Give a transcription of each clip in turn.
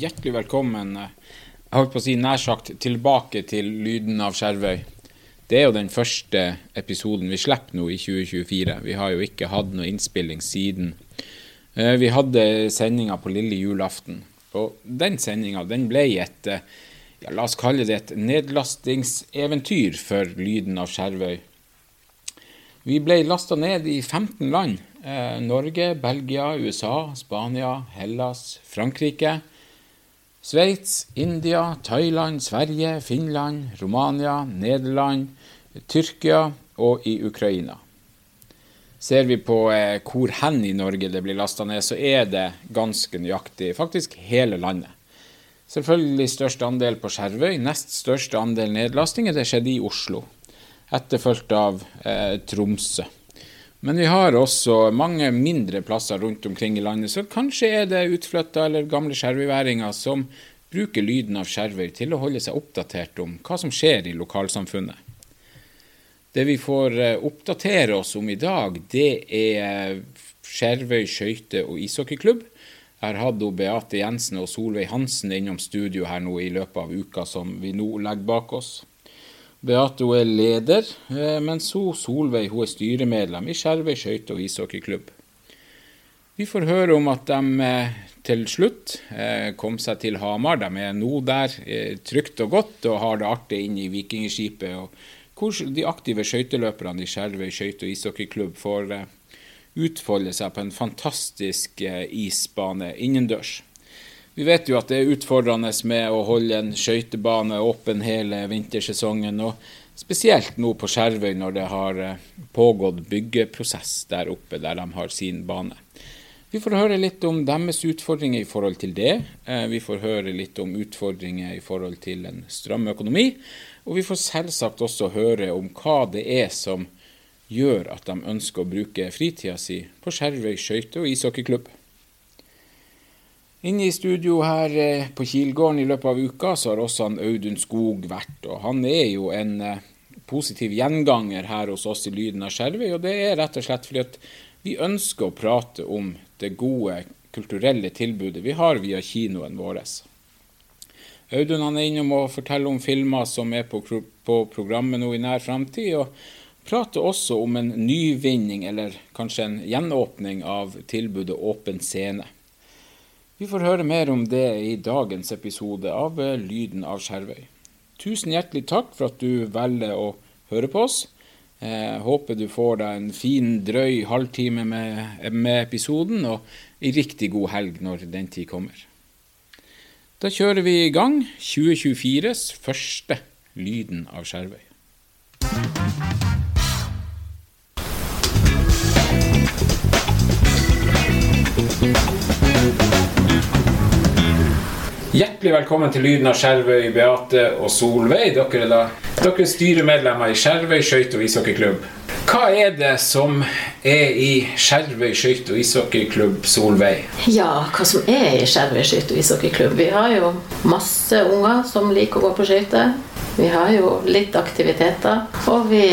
hjertelig velkommen. Jeg holdt på å si nær sagt tilbake til lyden av Skjervøy. Det er jo den første episoden vi slipper nå i 2024. Vi har jo ikke hatt noe innspilling siden. Eh, vi hadde sendinga på lille julaften. Og den sendinga ble et eh, ja, la oss kalle det et nedlastingseventyr for lyden av Skjervøy. Vi ble lasta ned i 15 land. Eh, Norge, Belgia, USA, Spania, Hellas, Frankrike. Sveits, India, Thailand, Sverige, Finland, Romania, Nederland, Tyrkia og i Ukraina. Ser vi på eh, hvor hen i Norge det blir lasta ned, så er det ganske nøyaktig faktisk hele landet. Selvfølgelig størst andel på Skjervøy. Nest største andel nedlastinger det skjedde i Oslo. Etterfulgt av eh, Tromsø. Men vi har også mange mindre plasser rundt omkring i landet, så kanskje er det utflytta eller gamle skjervøyværinger som bruker lyden av Skjervøy til å holde seg oppdatert om hva som skjer i lokalsamfunnet. Det vi får eh, oppdatere oss om i dag, det er Skjervøy skøyte- og ishockeyklubb. Her hadde Beate Jensen og Solveig Hansen innom studio her nå i løpet av uka som vi nå legger bak oss. Beate hun er leder, eh, mens hun Solveig hun er styremedlem i Skjervøy skøyte- og ishockeyklubb. Vi får høre om at de eh, til slutt eh, kom seg til Hamar. De er nå der trygt og godt og har det artig inne i Vikingskipet. og Hvor de aktive skøyteløperne i Skjervøy skøyte- og ishockeyklubb får utfolde seg på en fantastisk isbane innendørs. Vi vet jo at det er utfordrende med å holde en skøytebane åpen hele vintersesongen. og Spesielt nå på Skjervøy når det har eh, pågått byggeprosess der oppe, der de har sin bane. Vi får høre litt om deres utfordringer i forhold til det. Eh, vi får høre litt om utfordringer i forhold til en stram økonomi. Og vi får selvsagt også høre om hva det er som gjør at de ønsker å bruke fritida si på Skjervøy skøyte- og ishockeyklubb. Inne i studio her eh, på Kilgården i løpet av uka så har også han Audun Skog vært. og Han er jo en eh, positiv gjenganger her hos oss i Lyden av Skjervøy. Og det er rett og slett fordi at vi ønsker å prate om det gode kulturelle tilbudet vi har via kinoen vår. Audun han er innom og forteller om filmer som er på, på programmet nå i nær framtid. Og prater også om en nyvinning, eller kanskje en gjenåpning av tilbudet Åpen scene. Vi får høre mer om det i dagens episode av Lyden av Skjervøy. Tusen hjertelig takk for at du velger å høre på oss. Jeg eh, håper du får deg en fin, drøy halvtime med, med episoden, og ei riktig god helg når den tid kommer. Da kjører vi i gang 2024s første Lyden av Skjervøy. Hjertelig velkommen til Lyden av Skjervøy, Beate og Solveig. Dere er, da, dere er styremedlemmer i Skjervøy skøyte- og ishockeyklubb. Hva er det som er i Skjervøy skøyte- og ishockeyklubb, Solveig? Ja, hva som er i Skjervøy skøyte- og ishockeyklubb? Vi har jo masse unger som liker å gå på skøyter. Vi har jo litt aktiviteter, og vi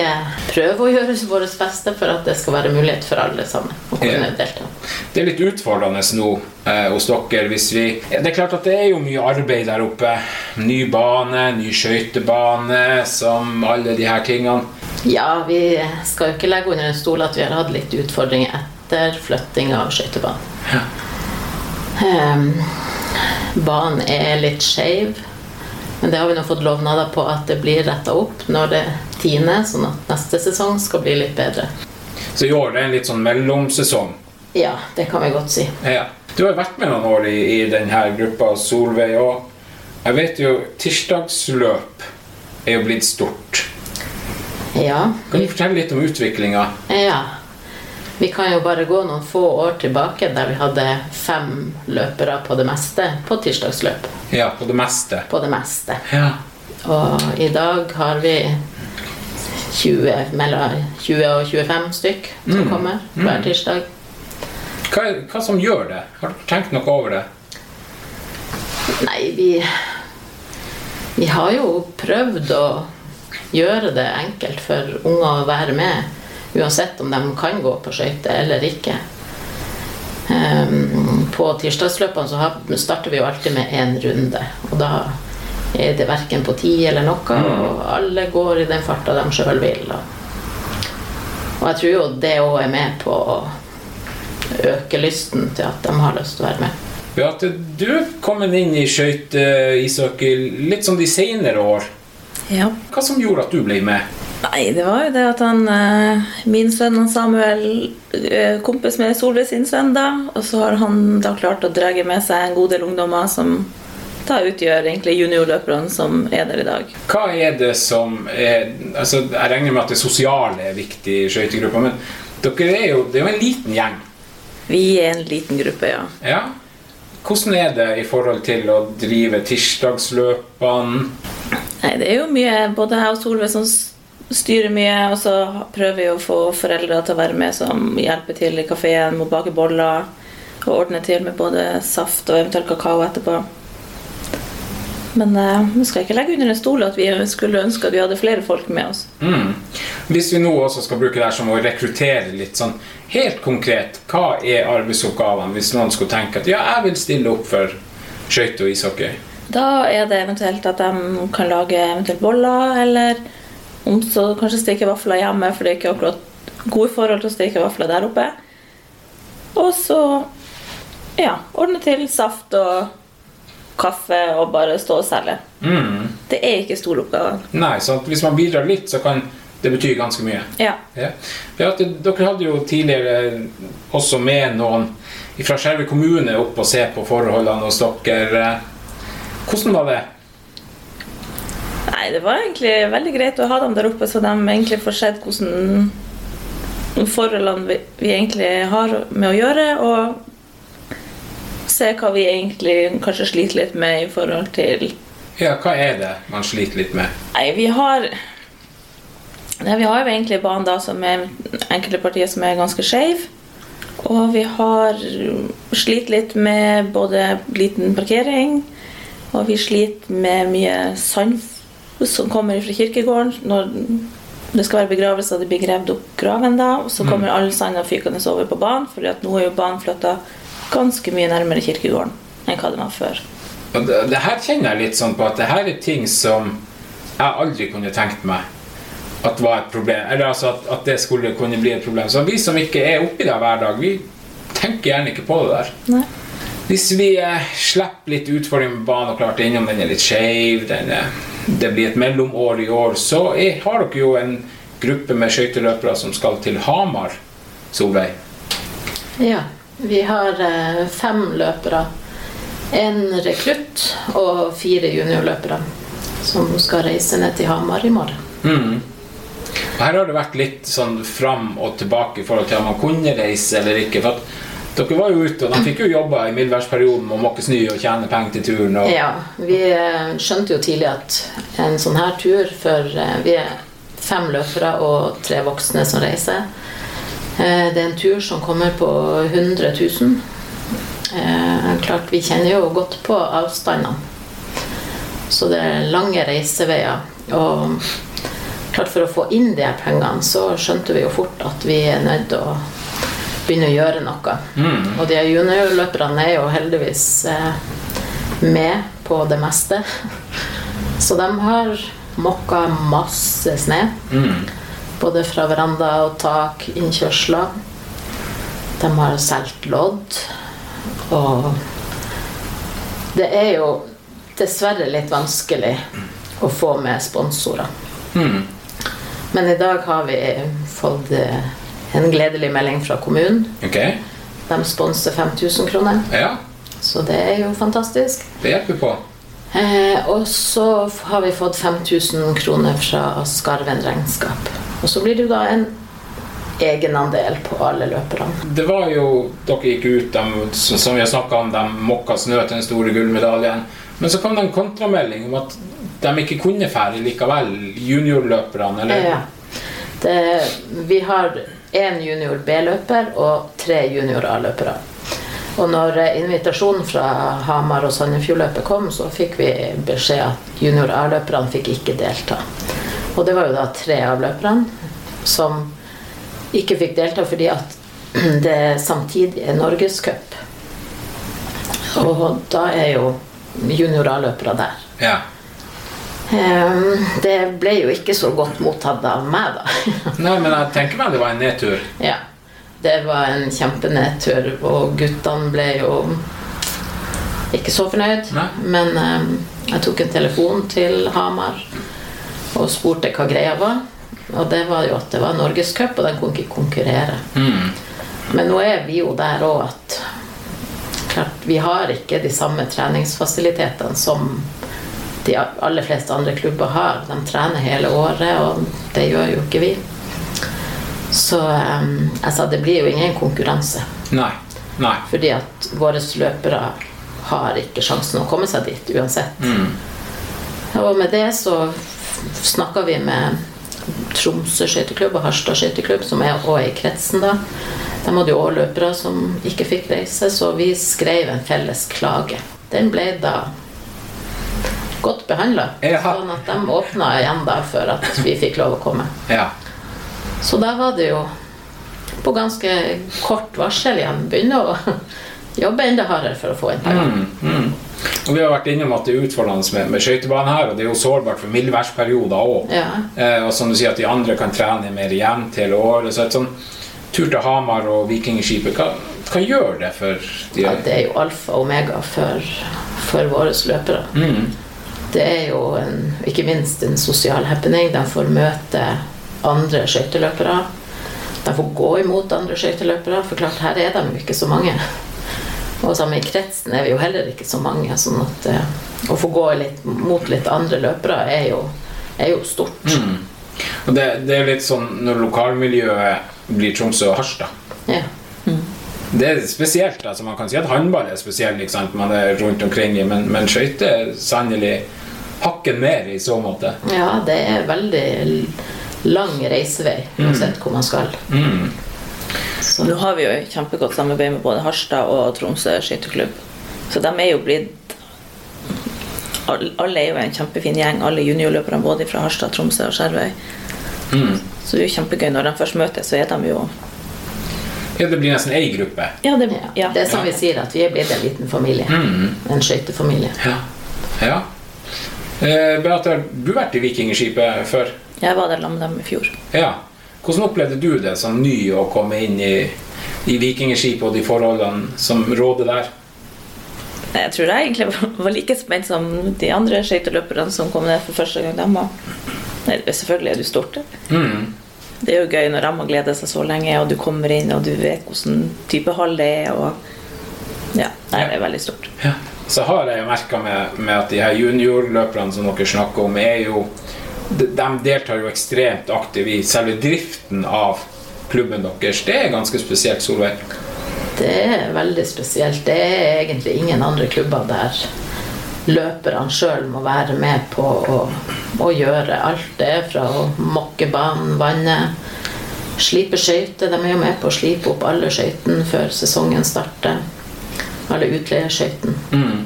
prøver å gjøre vårt beste for at det skal være mulighet for alle sammen å kunne delta. Det er litt utfordrende nå eh, hos dere. Hvis vi, det er klart at det er jo mye arbeid der oppe. Ny bane, ny skøytebane, som alle de her tingene. Ja, vi skal jo ikke legge under en stol at vi har hatt litt utfordringer etter flytting av skøytebanen. Ja. Um, banen er litt skeiv. Men det har vi nå fått lovnader på at det blir retta opp når det tiner, sånn at neste sesong skal bli litt bedre. Så i år det er en litt sånn mellomsesong? Ja, det kan vi godt si. Ja. Du har vært med noen år i, i denne gruppa, Solveig. Og jeg vet jo tirsdagsløp er jo blitt stort. Ja. Kan du fortelle litt om utviklinga? Ja. Vi kan jo bare gå noen få år tilbake der vi hadde fem løpere på det meste på tirsdagsløp. Ja, på det meste. På det meste. Ja. Og i dag har vi 20, mellom 20 og 25 stykk som mm. kommer hver mm. tirsdag. Hva, hva som gjør det? Har du tenkt noe over det? Nei, vi Vi har jo prøvd å gjøre det enkelt for unger å være med. Uansett om de kan gå på skøyter eller ikke. Um, på tirsdagsløpene så starter vi jo alltid med én runde. Og da er det verken på ti eller noe, og alle går i den farta de sjøl vil. Og, jeg tror jo det òg er med på å øke lysten til at de har lyst til å være med. Beate, du er kommet inn i skøyteishockey litt sånn de senere år. Ja. Hva som gjorde at du ble med? Nei, det var jo det at han eh, Min sønn han Samuel eh, kompis med Solveig sin sønn, da. Og så har han da klart å dra med seg en god del ungdommer som da utgjør egentlig juniorløperne som er der i dag. Hva er det som er altså Jeg regner med at det sosiale er viktig i skøytegruppa, men dere er jo, det er jo en liten gjeng. Vi er en liten gruppe, ja. Ja. Hvordan er det i forhold til å drive tirsdagsløpene? Nei, det er jo mye Både jeg og Solveig som styrer mye, og så prøver vi å få foreldre til å være med som hjelper til i kafeen med å bake boller og ordne til med både saft og eventuelt kakao etterpå. Men uh, vi skal ikke legge under en stol at vi skulle ønske at vi hadde flere folk med oss. Mm. Hvis vi nå også skal bruke det her som å rekruttere litt sånn helt konkret, hva er arbeidsoppgavene hvis noen skulle tenke at ja, jeg vil stille opp for skøyte og ishockey? Da er det eventuelt at de kan lage eventuelt boller, eller om så kanskje steke vafler hjemme, for det er ikke akkurat gode forhold til å steke vafler der oppe. Og så ja, ordne til saft og kaffe og bare stå og selge. Mm. Det er ikke store oppgaver. Nei, så hvis man bidrar litt, så kan det bety ganske mye. Ja. Ja. Ja, dere hadde jo tidligere også med noen fra Skjervøy kommune opp og se på forholdene hos dere. Hvordan var det? Nei, det var egentlig veldig greit å ha dem der oppe, så de egentlig får sett hvordan forholdene vi, vi egentlig har med å gjøre, og se hva vi egentlig kanskje sliter litt med i forhold til Ja, hva er det man sliter litt med? Nei, vi har Nei, vi har jo egentlig banen da som er enkelte partier som er ganske skeiv. Og vi har slitt litt med både liten parkering, og vi sliter med mye sand som kommer fra kirkegården. Når det skal være begravelse og de blir gravd opp graven, da, og så kommer all sanda fykende over på banen, for nå er jo banen flytta ganske mye nærmere kirkegården enn hva den var før. Og det, det her kjenner jeg litt sånn på at det her er ting som jeg aldri kunne tenkt meg at var et problem. Eller altså at, at det skulle kunne bli et problem. Så vi som ikke er oppi det hver dag, vi tenker gjerne ikke på det der. Nei. Hvis vi eh, slipper litt utfordringer med banen og klart innom den er litt skeiv, er- det blir et mellomår i år, så er, har dere jo en gruppe med skøyteløpere som skal til Hamar, Solveig. Ja, vi har eh, fem løpere. En rekrutt og fire juniorløpere som skal reise ned til Hamar i morgen. Mm. Her har det vært litt sånn fram og tilbake i forhold til om man kunne reise eller ikke. For at dere var jo ute, og de fikk jo jobba i mildværsperioden med å måke snø og tjene penger til turen. Og, Ja, vi eh, skjønte jo tidlig at en sånn her tur for eh, Vi er fem løpere og tre voksne som reiser. Eh, Det er en tur som kommer på 100 000. Eh, Klart, vi kjenner jo godt på avstandene. Så det er lange reiseveier. Og klart for å få inn de her pengene, så skjønte vi jo fort at vi er nødt til å begynne å gjøre noe. Mm. Og de juniorløperne er jo heldigvis eh, med på det meste. Så de har mokka masse snø. Mm. Både fra veranda og tak, innkjørsler. De har solgt lodd. Og det er jo dessverre litt vanskelig å få med sponsorer. Mm. Men i dag har vi fått eh, en gledelig melding fra kommunen. Ok, De sponser 5000 kroner, ja, så det er jo fantastisk. det hjelper på. Eh, og så har vi fått 5000 kroner fra Skarven regnskap. Og så blir det jo da en egenandel på alle løperne. Det var jo, Dere gikk ut, de, som vi har snakka om, de mokka snø til den store gullmedaljen. Men så kom det en kontramelding om at de ikke kunne fære likevel, juniorløperne. eller? Ja. Det, vi har én junior B-løper og tre junior A-løpere. Og når eh, invitasjonen fra Hamar og Sandefjordløpet kom, så fikk vi beskjed at junior A-løperne fikk ikke delta. Og det var jo da tre av løperne som ikke fikk delta fordi at det samtidige Norgescup. Og da er jo junior A-løpere der. Ja. Ehm, Det ble jo ikke så godt mottatt av meg, da. Nei, men jeg tenker meg det var en nedtur. Ja. Det var en kjempenedtur, og guttene ble jo ikke så fornøyd. Nei. Men um, jeg tok en telefon til Hamar og spurte hva greia var. Og det var jo at det var Norgescup, og den kunne ikke konkurrere. Mm. Men nå er vi jo der òg at klart, vi har ikke de samme treningsfasilitetene som de aller fleste andre klubber har. De trener hele året, og det gjør jo ikke vi. Så um, jeg sa det blir jo ingen konkurranse. Nei. Nei. Fordi at våre løpere har ikke sjansen å komme seg dit uansett. Mm. Og med det så snakka vi med Tromsø skøyteklubb og Harstad skøyteklubb, som er også i kretsen da. De hadde jo også løpere som ikke fikk reise, så vi skrev en felles klage. Den ble da godt behandla. Ja. Sånn at de åpna igjen da for at vi fikk lov å komme. Ja. Så da var det jo på ganske kort varsel igjen begynne å jobbe enda hardere for å få inn penger. Mm. Mm. Og vi har vært innom at det er utfordrende med, med skøytebanen her, og det er jo sårbart for mildværsperioder òg. Ja. Eh, og som du sier, at de andre kan trene mer jevnt hele året. Så et sånn tur til Hamar og Vikingskipet, hva, hva gjør det for de Ja, det er jo alfa og omega for, for våre løpere. Mm. Det er jo en, ikke minst en sosial happening. De får møte andre skøyteløpere. De får gå imot andre skøyteløpere, for klart her er de jo ikke så mange. Og sammen i kretsen er vi jo heller ikke så mange, sånn at eh, å få gå litt, mot litt andre løpere er jo, er jo stort. Mm. Og det, det er litt sånn når lokalmiljøet blir Tromsø og Harstad. Ja. Det er spesielt. altså Man kan si at håndball er spesiell, ikke sant? man er rundt omkring i, men, men skøyter er sannelig hakken mer i så måte. ja, det er veldig lang reisevei uansett hvor man skal. Mm. Så, Nå har vi jo kjempegodt samarbeid med både Harstad og Tromsø skytterklubb. Så de er jo blitt Alle er jo en kjempefin gjeng, alle juniorløperne både fra Harstad, Tromsø og Skjervøy. Mm. Så det er jo kjempegøy når de først møtes, så er de jo Ja, det blir nesten ei gruppe. Ja, det, ja. ja. Det er som vi sier, at vi er blitt en liten familie. Mm. En skøytefamilie. Ja. ja. Eh, Beate, har du vært i Vikingskipet før? Jeg var der sammen med dem i fjor. Ja. Hvordan opplevde du det som ny å komme inn i, i Vikingskipet og de forholdene som råder der? Jeg tror jeg egentlig var like spent som de andre skøyteløperne som kom ned for første gang. De var. Selvfølgelig er du stolt. Mm. Det er jo gøy når de har gledet seg så lenge, og du kommer inn og du vet hvordan type hall det er. Og ja, det er veldig stort. Ja. Så har jeg jo merka med, med at de her juniorløperne som dere snakker om, er jo de, de deltar jo ekstremt aktivt i selve driften av klubben deres. Det er ganske spesielt, Solveig. Det er veldig spesielt. Det er egentlig ingen andre klubber der løperne sjøl må være med på å, å gjøre alt. Det er fra å mokke banen, vanne, slipe skøyter. De er jo med på å slipe opp alle skøytene før sesongen starter. Alle utleieskøytene. Mm.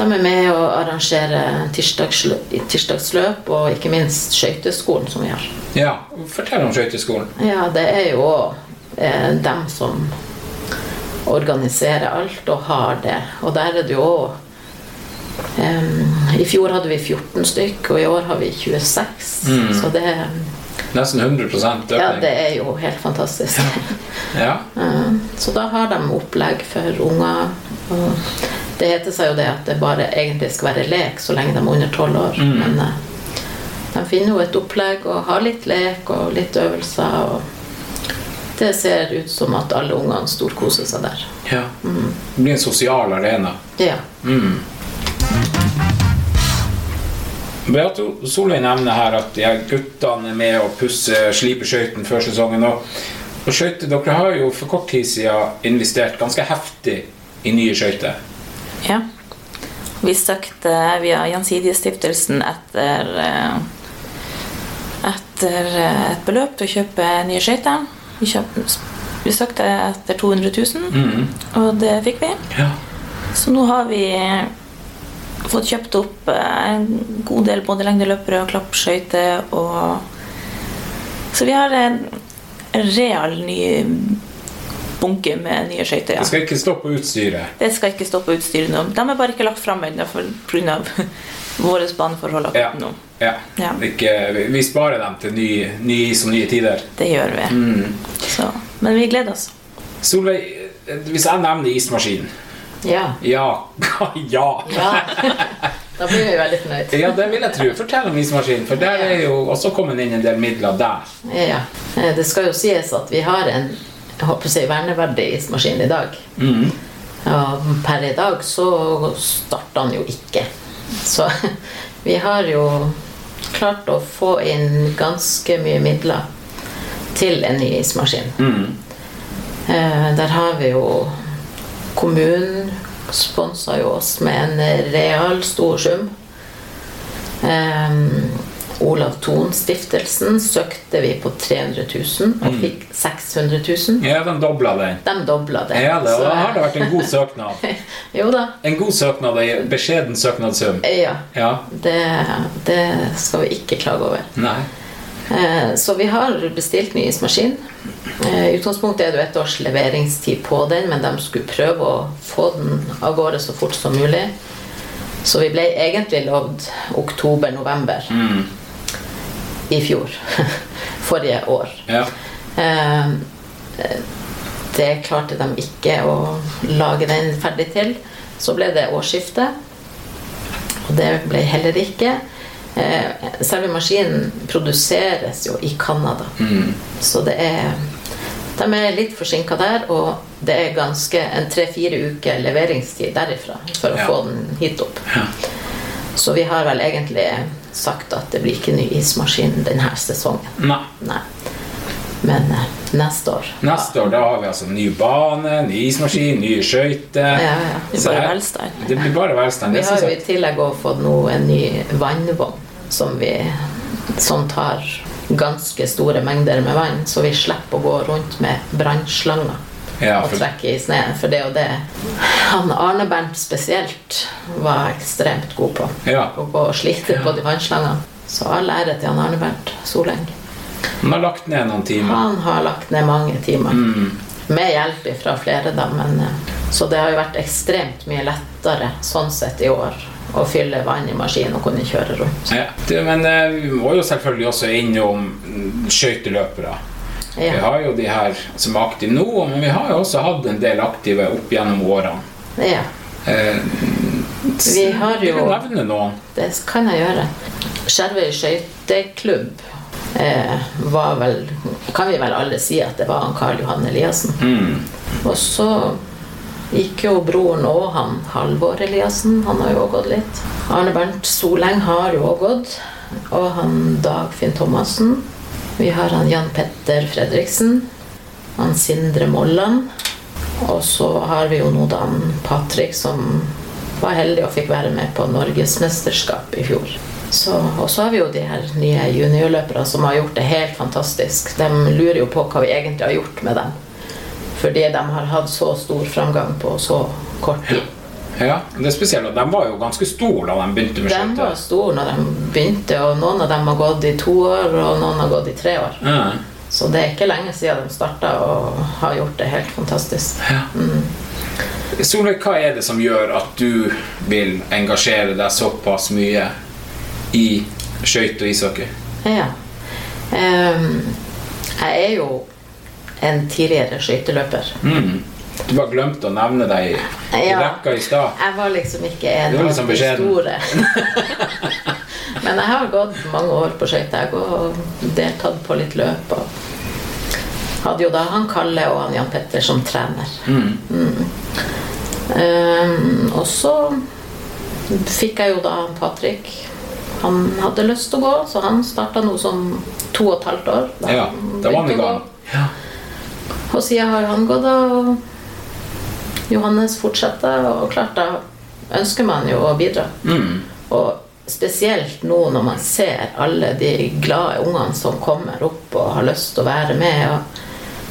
De er med å arrangere tirsdagsløp, tirsdagsløp og ikke minst skøyteskolen som vi har. Ja, fortell om skøyteskolen. Ja, det er jo eh, dem som organiserer alt og har det. Og der er det jo òg I fjor hadde vi 14 stykk, og i år har vi 26. Mm. Så det, Nesten 100 økning. ja, det er jo helt fantastisk. Ja. Eh, Så da har de opplegg for unger. Det heter seg jo det at det bare egentlig skal være lek så lenge de er under tolv år. Mm. Men eh, de finner jo et opplegg og har litt lek og litt øvelser. Og det ser ut som at alle ungene storkoser seg der. ja. Det blir en sosial arena. Ja. Mm. Beate Solveig nevner her at de her guttene er med pusser sliper skøytene før sesongen. Og, og skøyter, dere har jo for kort tid siden investert ganske heftig i nye skøyter. Ja. Vi søkte via Gjensidigestiftelsen etter eh, etter eh, et beløp til å kjøpe nye skøyter. Vi, vi søkte etter 200 000, Mm. og det fikk vi. Ja. Så nå har vi fått kjøpt opp eh, en god del både lengdeløpere og klappskøyter og Så vi har en real ny bunke med nye skøyter. Det skal ikke stå på utstyret. Det skal ikke stå på utstyret nå. De er bare ikke lagt fram ennå pga. våre baneforhold Ja. akkurat nå. Ja. Ja. Ikke, vi- sparer dem til ny, ny is og nye tider. Det gjør vi. Mm. Så, men vi gleder oss. Solveig, hvis jeg nevner ismaskin Ja. Ja. ja. ja. Da blir vi veldig fornøyd. Ja, det vil jeg tro. Fortell om ismaskinen, for der er jo også kommet inn en del midler der. Ja. Eh, Det skal jo sies at vi har en jeg håper å si, verneverdig ismaskin i dag. Mm. Og per i dag så starter han jo ikke. Så vi har jo klart å få inn ganske mye midler til en ny ismaskin. Mm. Eh, Der har vi jo Kommunen sponsa jo oss med en real stor sum. Eh, Olav Thon-stiftelsen søkte vi på 300 000 og fikk 600 000. Ja, de dobla den. De dobla det. Ja, det, da har det vært en god søknad. Jo da. En god søknad og en beskjeden søknadssum. Ja. Ja. Det, det skal vi ikke klage over. Nei. Eh, Så vi har bestilt ny ismaskin. Eh, I utgangspunktet er det jo et års leveringstid på den, men de skulle prøve å få den av gårde så fort som mulig. Så vi ble egentlig lovd oktober-november Mm. i fjor. Forrige år. Ja. Eh, Det klarte de ikke å lage den ferdig til. Så ble det årsskifte. Og det ble heller ikke. Eh, Selve maskinen produseres jo i Canada. Mm. Så det er De er litt forsinka der, og det er ganske en tre-fire uker leveringstid derifra for å Ja. få den hit opp. Ja. Så vi har vel egentlig sagt at det blir ikke ny ismaskin denne sesongen. Nei. Nei. Men eh, neste år Neste år da har vi altså ny bane, ny ismaskin, nye skøyter. Ja, ja. Det er bare her- velstand. Det blir bare velstand. Vi har jo i tillegg også fått nå en ny vannvogn som, vi, som tar ganske store mengder med vann, så vi slipper å gå rundt med brannslanger Ja, og trekke i sneen. For det er jo det han Arne Bernt spesielt var ekstremt god på. ja. Å gå og slite på de vannslangene. Så all ære til han Arne Bernt Soleng. Man har lagt ned noen timer. Han har lagt ned mange timer. Mm. Med hjelp fra flere, da. Men, eh, så det har jo vært ekstremt mye lettere sånn sett i år å fylle vann i maskinen og kunne kjøre rundt. Ja. Det, men eh, vi må jo selvfølgelig også innom skøyteløpere. Ja. Vi har jo de her som er aktive nå, men vi har jo også hatt en del aktive opp gjennom årene. ja. Eh, Vi har jo du jo nevne noen? Det kan jeg gjøre. Skjervøy skøyteklubb var vel Kan vi vel alle si at det var han Karl Johan Eliassen. Mm. Og så gikk jo broren og han Halvor Eliassen. Han har jo også gått litt. Arne Bernt Soleng har jo også gått. Og han Dagfinn Thomassen. Vi har han Jan Petter Fredriksen. Han Sindre Molland. Og så har vi jo nå da han Patrick som var heldig og fikk være med på Norgesmesterskap i fjor. Så, og så har vi jo de her nye juniorløpere som har gjort det helt fantastisk. De lurer jo på hva vi egentlig har gjort med dem. Fordi de har hatt så stor framgang på så kort tid. Ja, det er spesielt. at De var jo ganske store da de begynte med De var store når de begynte, og noen av dem har gått i to år, og noen har gått i tre år. Ja. Så det er ikke lenge siden de starta og har gjort det helt fantastisk. Solveig, hva er det som gjør at du vil engasjere deg såpass mye i skøyter og ishockey? Ja. Um, jeg er jo en tidligere skøyteløper. Mm. Du bare glemte å nevne deg i, i Ja. rekka i stad. Jeg var liksom ikke en av liksom de store. Men jeg har gått mange år på skøyter jeg, og deltatt på litt løp. Og hadde jo da han Kalle og han Jan Petter som trener. Mm. Ehm, og så fikk jeg jo da han Patrick. Han hadde lyst til å gå, så han starta nå som to og et halvt år. Da Ja, da var han i gang. Ja. Og siden har han gått, da. Og Johannes fortsetter, og klart da ønsker man jo å bidra. Mm. Og spesielt nå når man ser alle de glade ungene som kommer opp og har lyst til å være med.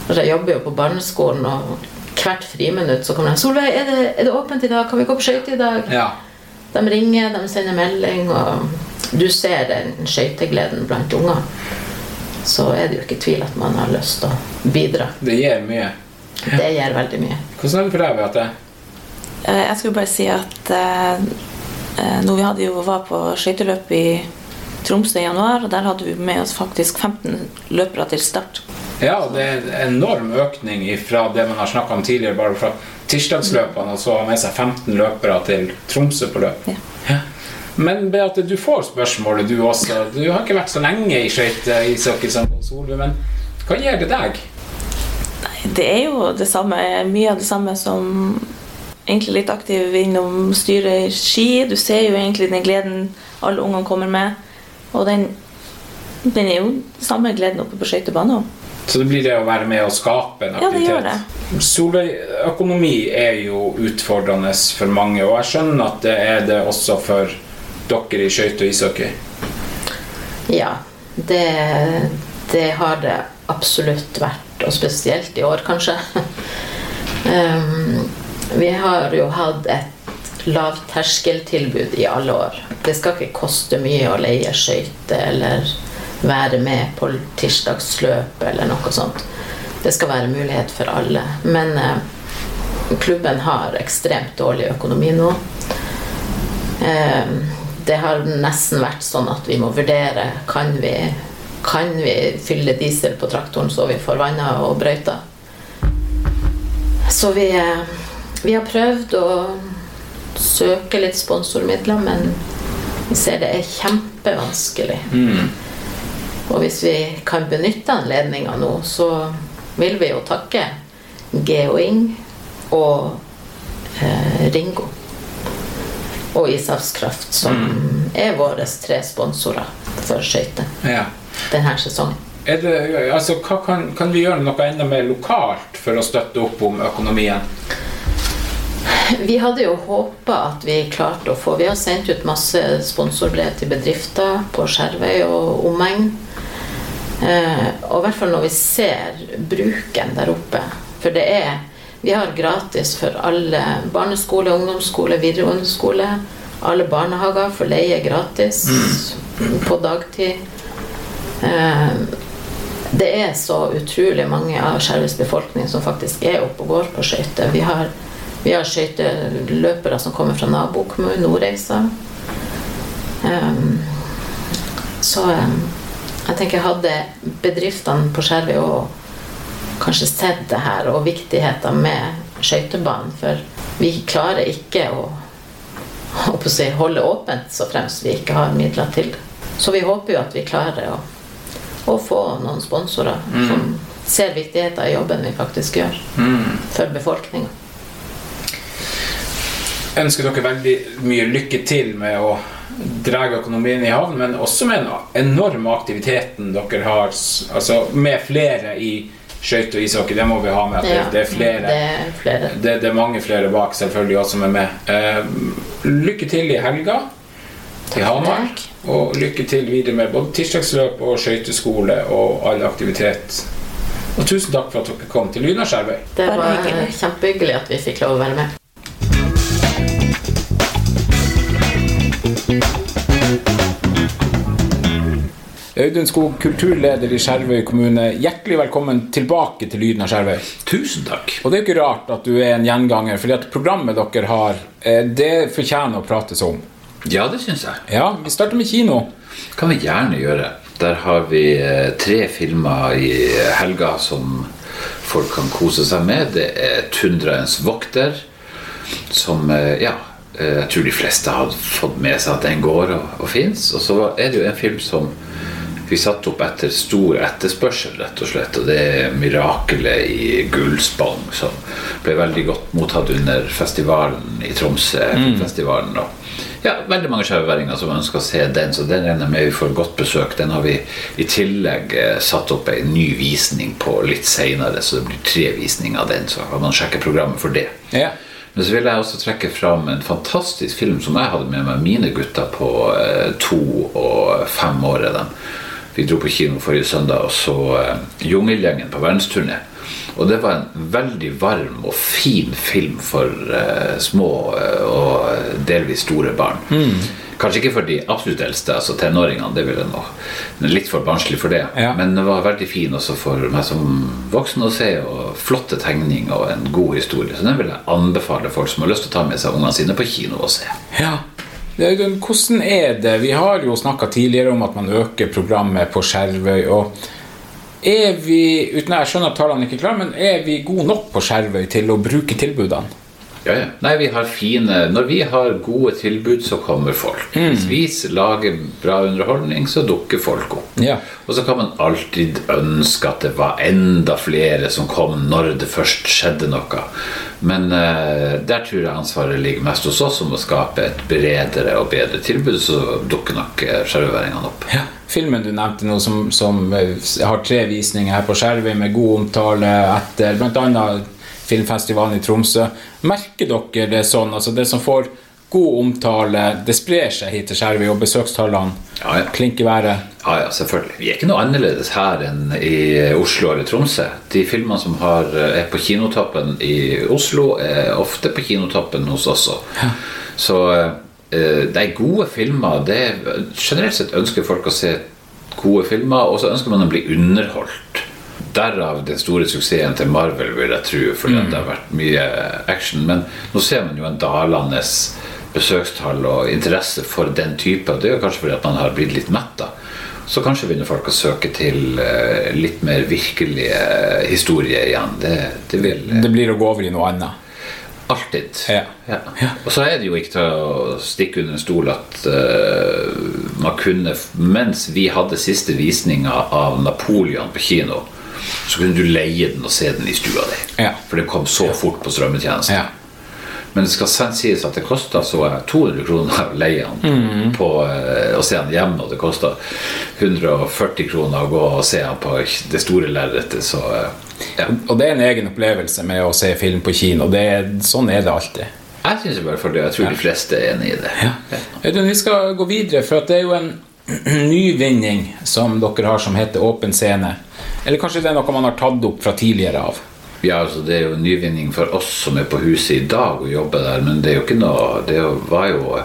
Og jeg jobber jo på barneskolen, og hvert friminutt så kommer de 'Solveig, er det, er det åpent i dag? Kan vi gå på skøyter i dag?' Ja. De ringer, de sender melding, og du ser den skøytegleden blant unger. Så er det jo ikke tvil at man har lyst til å bidra. Det gir mye. Det gjør veldig mye. Hvordan er det for deg, Beate? Eh, Jeg skulle bare si at eh, eh, når vi hadde jo var på skøyteløp i Tromsø i januar, og der hadde vi med oss faktisk 15 løpere til start. Ja, det er en enorm økning fra det man har snakka om tidligere, bare fra tirsdagsløpene, og så ha med seg 15 løpere til Tromsø på løp. Ja. Men Beate, du får spørsmålet, du også. Du har ikke vært så lenge i skøyteishockey som Solveig, men hva gjør det deg? Nei, Det er jo det samme, mye av det samme som egentlig litt aktiv innom styret i ski. Du ser jo egentlig den gleden alle ungene kommer med. Og den, den er jo samme gleden oppe på skøytebanen òg. Så det blir det å være med og skape en aktivitet. Ja, det gjør. Solveig, økonomi er jo utfordrende for mange, og jeg skjønner at det er det også for dere i skøyte og ishockey. Ja, det, det har det absolutt vært, og spesielt i år, kanskje. Um, vi har jo hatt et lavterskeltilbud i alle år. Det skal ikke koste mye å leie skøyter eller være med på tirsdagsløp eller noe sånt. Det skal være mulighet for alle. Men uh, klubben har ekstremt dårlig økonomi nå. Eh, det har nesten vært sånn at vi må vurdere kan vi, kan vi fylle diesel på traktoren så vi får vanna og brøyta. Så vi, eh, vi har prøvd å søke litt sponsormidler, men vi ser det er kjempevanskelig. Og hvis vi kan benytte anledninga nå, så vil vi jo takke Geoing og eh, Ringo. Og Ishavskraft, som er våre tre sponsorer for skøyter Ja. denne sesongen. Det, altså, kan, kan vi gjøre noe enda mer lokalt for å støtte opp om økonomien? Vi hadde jo håpa at vi klarte å få Vi har sendt ut masse sponsorbrev til bedrifter på Skjervøy og omegn. Eh, og i hvert fall når vi ser bruken der oppe. For det er Vi har gratis for alle barneskole, ungdomsskole, videregående skole. Alle barnehager får leie gratis på dagtid. Eh, det er så utrolig mange av Skjervøys befolkning som faktisk er oppe og går på skøyter. Vi har, vi har skøyteløpere som kommer fra nabokommunen Nordreisa. Um, så um, jeg tenker hadde bedriftene på Skjervøy òg kanskje sett det her og viktigheten med skøytebanen, for vi klarer ikke å, å holde åpent så fremst vi ikke har midler til det. Så vi håper jo at vi klarer å å få noen sponsorer som ser viktigheten i jobben vi faktisk gjør for befolkninga. ønsker dere veldig mye lykke til med å dra økonomien i havn, men også med den enorme aktiviteten dere har altså med flere i skøyte og ishockey. Det må vi ha med. Ja, det er flere. Det er flere. Det, det er mange flere bak selvfølgelig også som er med. Eh, lykke til i helga i Hamar. Og lykke til videre med både tirsdagsløp og skøyteskole og all aktivitet. Og tusen takk for at dere kom til Lynaskjervøy. Det var kjempehyggelig at vi fikk lov å være med. Audun Skog, kulturleder i Skjervøy kommune. Hjertelig velkommen tilbake til Lyden av Skjervøy. Tusen takk. Og det er jo ikke rart at du er en gjenganger, fordi at programmet dere har, eh, det fortjener å prates om. Ja, det syns jeg. Ja, vi starter med kino. kan vi gjerne gjøre. Der har vi eh, tre filmer i helga som folk kan kose seg med. Det er 'Tundraens vokter', som eh, Ja, jeg tror de fleste har fått med seg at den går og, og fins. Og så er det jo en film som vi satte opp etter stor etterspørsel, rett og slett. Og det 'Mirakelet i Gullspong', som ble veldig godt mottatt under festivalen i Tromsø. festivalen og ja, veldig mange skjevværinger som ønsker å se den, så den regner jeg med vi får godt besøk. Den har vi i tillegg eh, satt opp en ny visning på litt seinere, så det blir tre visninger av den. Så kan man sjekke programmet for det. Ja. Men så vil jeg også trekke fram en fantastisk film som jeg hadde med meg mine gutter på eh, to og fem år. er de. Vi dro på kino forrige søndag og så eh, Jungelgjengen på verdensturné. Og det var en veldig varm og fin film for uh, små uh, og delvis store barn. Kanskje ikke for de absolutt eldste, altså tenåringene. Det ville nå er litt for barnslig for det. Ja. Men det var veldig fin også for meg som voksen å se. Og flotte tegninger og en god historie. Så den vil jeg anbefale folk som har lyst til å ta med seg ungene sine på kino og se. Ja. Hvordan er det? Vi har jo snakka tidligere om at man øker programmet på Skjervøy. og er vi, uten Jeg skjønner at tallene ikke er klare, men er vi gode nok på Skjervøy til å bruke tilbudene? Ja, ja. Nei, vi har fine Når vi har gode tilbud, så kommer folk. Hvis vi lager bra underholdning, så dukker folk opp. Ja. Og så kan man alltid ønske at det var enda flere som kom når det først skjedde noe. Men uh, der tror jeg ansvaret ligger mest hos oss om å skape et bredere og bedre tilbud, så dukker nok eh, skjerveværingene opp. Ja. Filmen du nevnte nå, som, som eh, har tre visninger her på Skjervøy med god omtale etter bl.a. filmfestivalen i Tromsø. Merker dere det sånn? Altså det som får god omtale, det sprer seg hit til Skjervøy, og besøkstallene Ja, ja. klinker været? Ja, ja, selvfølgelig. Vi er ikke noe annerledes her enn i Oslo eller Tromsø. De filmene som har, er på kinotoppen i Oslo, er ofte på kinotoppen hos oss også. Så eh, det er gode filmer. Det er, generelt sett ønsker folk å se gode filmer, og så ønsker man å bli underholdt. Derav den store suksessen til Marvel, vil jeg tro, fordi at det har vært mye action. Men nå ser man jo en dalende besøkstall og interesse for den type. og Det er jo kanskje fordi at man har blitt litt metta. Så kanskje begynner folk å søke til eh, litt mer virkelige historier igjen. Det, det vil eh, Det blir å gå over i noe annet. alltid. Ja. Ja. Og så er det jo ikke til å stikke under en stol at uh, man kunne Mens vi hadde siste visninga av Napoleon på kino, så kunne du leie den og se den i stua di. Ja. For det kom så fort på strømmetjenesten. Ja. Men det skal sies at det kosta så 200 kroner å leie den Mm. på eh, å se den hjemme, og det kosta 140 kroner å gå og se den på det store lerretet, så eh, ja. Og det er en egen opplevelse med å se film på kino. Det sånn er det alltid. Jeg syns i hvert fall det. Jeg tror de fleste er enig i det. Audun, vi skal gå videre, for at det er jo en nyvinning som dere har som heter Åpen scene. Eller kanskje det er noe man har tatt opp fra tidligere av? Ja, altså Det er jo nyvinning for oss som er på huset i dag og jobber der, men det er jo ikke noe Det var jo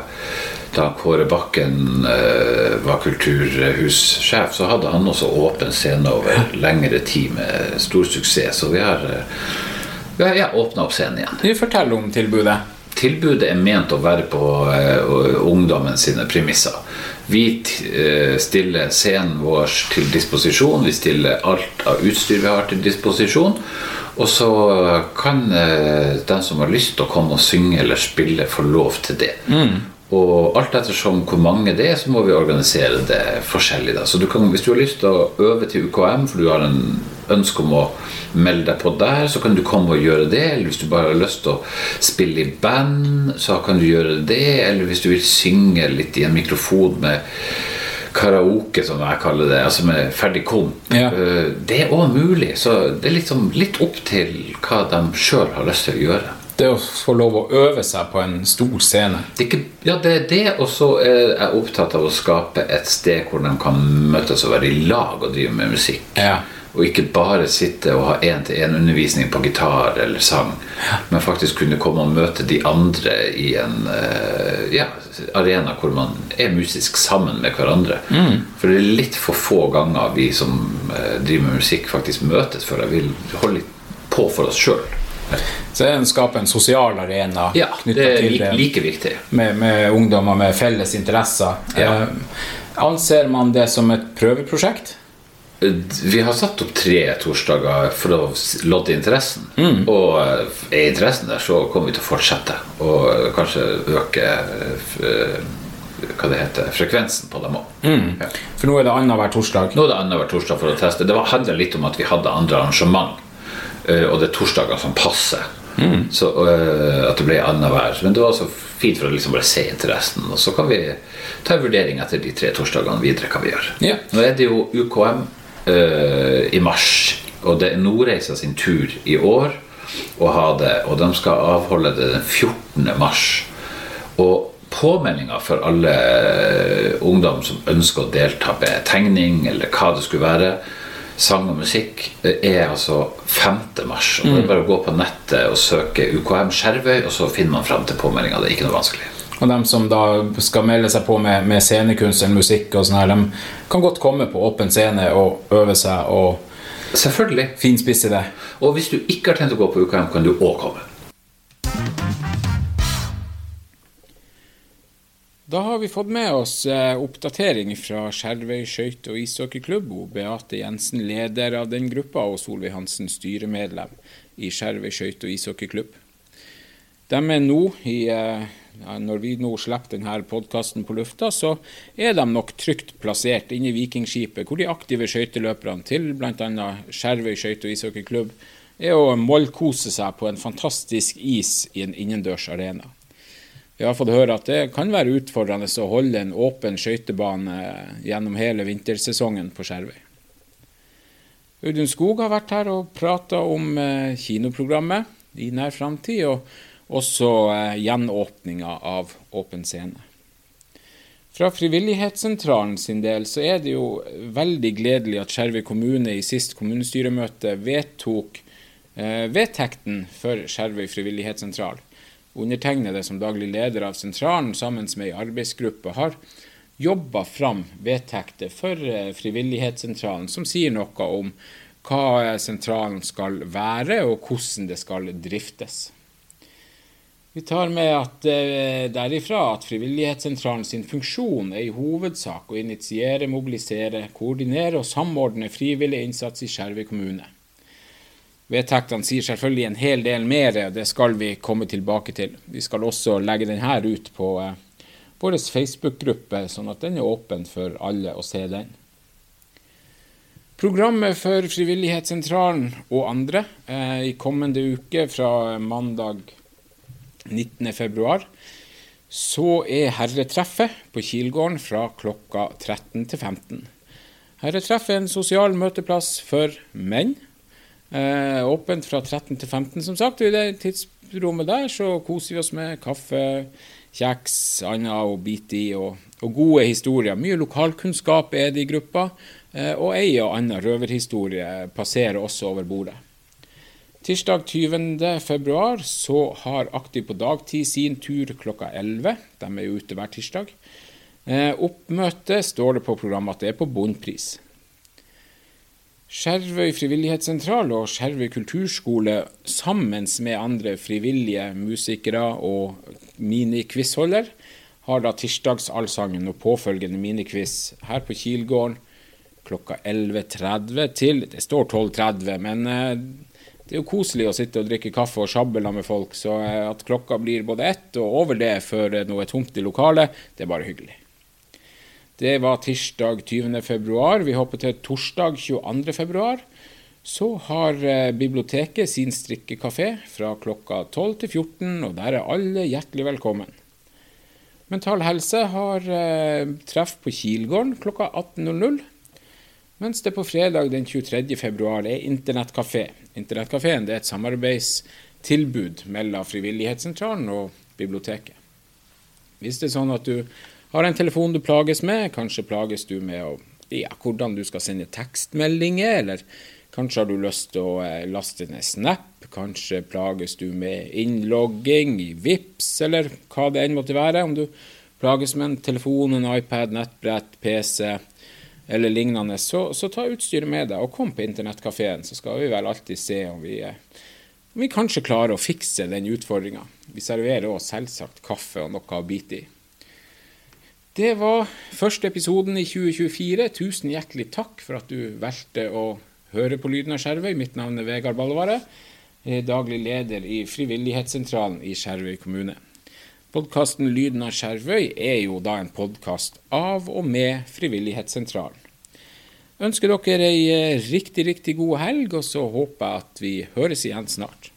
da Kåre Bakken eh, var kulturhussjef, så hadde han også åpen scene over lengre tid med stor suksess. Så vi har, eh, vi har ja, åpna opp scenen igjen. Fortelle om tilbudet? Tilbudet er ment å være på eh, ungdommen sine premisser. Vi eh, stiller scenen vår til disposisjon. Vi stiller alt av utstyr vi har til disposisjon. Og så kan eh, den som har lyst til å komme og synge eller spille, få lov til det. Og alt ettersom hvor mange det er, så må vi organisere det forskjellig. Da. Så du kan, hvis du har lyst til å øve til UKM, for du har en ønske om å melde deg på der, så kan du komme og gjøre det. Eller hvis du bare har lyst til å spille i band, så kan du gjøre det. Eller hvis du vil synge litt i en mikrofon med karaoke, som jeg kaller det, altså med ferdig komp. Ja. Eh, Det er òg mulig. Så det er liksom litt opp til hva de sjøl har lyst til å gjøre. Det å få lov å øve seg på en stor scene. Det ikke, ja, det er det, og så er jeg opptatt av å skape et sted hvor de kan møtes og være i lag og drive med musikk. Ja. Og ikke bare sitte og ha én-til-én-undervisning på gitar eller sang, men faktisk kunne komme og møte de andre i en eh, ja, arena hvor man er musisk sammen med hverandre. For det er litt for få ganger vi som eh, driver med musikk, faktisk møtes før jeg vil holde litt på for oss sjøl. Så det er å skape en sosial arena Ja, det er like, like viktig. med, med ungdommer med felles interesser. Ja. Eh, anser man det som et prøveprosjekt? Vi har satt opp tre torsdager for å lodde interessen. Og eh, er interessen der, så kommer vi til å fortsette. Og eh, kanskje øke eh, hva det heter, frekvensen på dem òg. Ja. For nå er det annenhver torsdag. Nå er det annenhver torsdag for å teste. Det handla litt om at vi hadde andre arrangement. Og det er torsdager som passer. Så eh, at det ble annenhver. Men det var så fint for å liksom bare se interessen. Og så kan vi ta en vurdering etter de tre torsdagene videre hva vi gjør. Ja. Nå er det jo UKM eh, i mars, og det er Nordreisa sin tur i år å ha det. Og de skal avholde det den 14. mars. Og påmeldinga for alle eh, ungdom som ønsker å delta med tegning, eller hva det skulle være, sang og musikk, eh, er altså 5. mars. Og det er bare å gå på nettet og søke UKM Skjervøy, og så finner man fram til påmeldinga. Det er ikke noe vanskelig. Og de som da skal melde seg på med, med scenekunst eller musikk, og sånn her, de kan godt komme på åpen scene og øve seg og Selvfølgelig. finspisse det. Og hvis du ikke har tenkt å gå på UKM, kan du òg komme. Da har vi fått med oss eh, oppdatering fra Skjervøy skøyte- og ishockeyklubb. og Beate Jensen, leder av den gruppa, og Solveig Hansen, styremedlem i Skjervøy skøyte- og ishockeyklubb. De er nå, i, eh, når vi nå slipper denne podkasten på lufta, så er de nok trygt plassert inne i Vikingskipet, hvor de aktive skøyteløperne til bl.a. Skjervøy skøyte- og ishockeyklubb er å mollkose seg på en fantastisk is i en innendørs arena. Vi har fått høre at det kan være utfordrende å holde en åpen skøytebane gjennom hele vintersesongen på Skjervøy. Audun Skog har vært her og prata om eh, kinoprogrammet i nær framtid, også eh, gjenåpninga av Åpen scene. Fra Frivillighetssentralen sin del så er det jo veldig gledelig at Skjervøy kommune i sist kommunestyremøte vedtok eh, vedtekten for Skjervøy frivillighetssentral. Undertegnede som daglig leder av sentralen sammen med ei arbeidsgruppe har jobba fram vedtekter for eh, Frivillighetssentralen som sier noe om hva sentralen skal være og hvordan det skal driftes. Vi tar med at eh, derifra at Frivillighetssentralen sin funksjon er i hovedsak å initiere, mobilisere, koordinere og samordne frivillig innsats i Skjervøy kommune. Vedtektene sier selvfølgelig en hel del mer, og det skal vi komme tilbake til. Vi skal også legge denne ut på eh, vår Facebook-gruppe, sånn at den er åpen for alle å se den. Programmet for Frivillighetssentralen og andre eh, i kommende uke fra mandag 19.2, så er herretreffet på Kilgården fra klokka 13 til 15. Herretreffet er en sosial møteplass for menn. Eh, åpent fra 13 til 15, som sagt. I det tidsrommet der så koser vi oss med kaffe, kjeks, annet å bite i, og, og, gode historier. Mye lokalkunnskap er det i gruppa, eh, og ei og anna røverhistorie passerer også over bordet. Tirsdag 20. februar så har Aktiv på dagtid sin tur klokka 11. De er jo ute hver tirsdag. Eh, oppmøte står det på programmet at det er på bunnpris. Skjervøy frivillighetssentral og Skjervøy kulturskole sammen med andre frivillige musikere og minikvissholder har da tirsdagsallsangen og påfølgende minikviss her på Kilgården klokka 11.30 til Det står 12.30, men eh, det er jo koselig å sitte og drikke kaffe og sjabbele med folk, så eh, at klokka blir både ett og over det før noe er tomt i lokalet, det er bare hyggelig. Det var tirsdag 20. februar. Vi hopper til torsdag 22. februar. Så har eh, biblioteket sin strikkekafé fra klokka 12 til 14, og der er alle hjertelig velkommen. Mental Helse har eh, treff på Kilgården klokka 18.00. Mens det på fredag den 23. februar er internettkafé. Internettkafeen er et samarbeidstilbud mellom Frivillighetssentralen og biblioteket. Hvis det er sånn at du har en telefon du plages med, kanskje plages du med å, ja, hvordan du skal sende tekstmeldinger, eller kanskje har du lyst til å eh, laste ned Snap, kanskje plages du med innlogging i VIPS, eller hva det enn måtte være. Om du plages med en telefon, en iPad, nettbrett, PC eller lignende, så, så ta utstyret med deg og kom på internettkafeen, så skal vi vel alltid se om vi, om vi kanskje klarer å fikse den utfordringa. Vi serverer òg selvsagt kaffe og noe å bite i. Det var første episoden i 2024. Tusen hjertelig takk for at du valgte å høre på Lyden av Skjervøy. Mitt navn er Vegard Ballevare. Daglig leder i Frivillighetssentralen i Skjervøy kommune. Podkasten Lyden av Skjervøy er jo da en podkast av og med Frivillighetssentralen. Ønsker dere ei riktig, riktig god helg, og så håper jeg at vi høres igjen snart.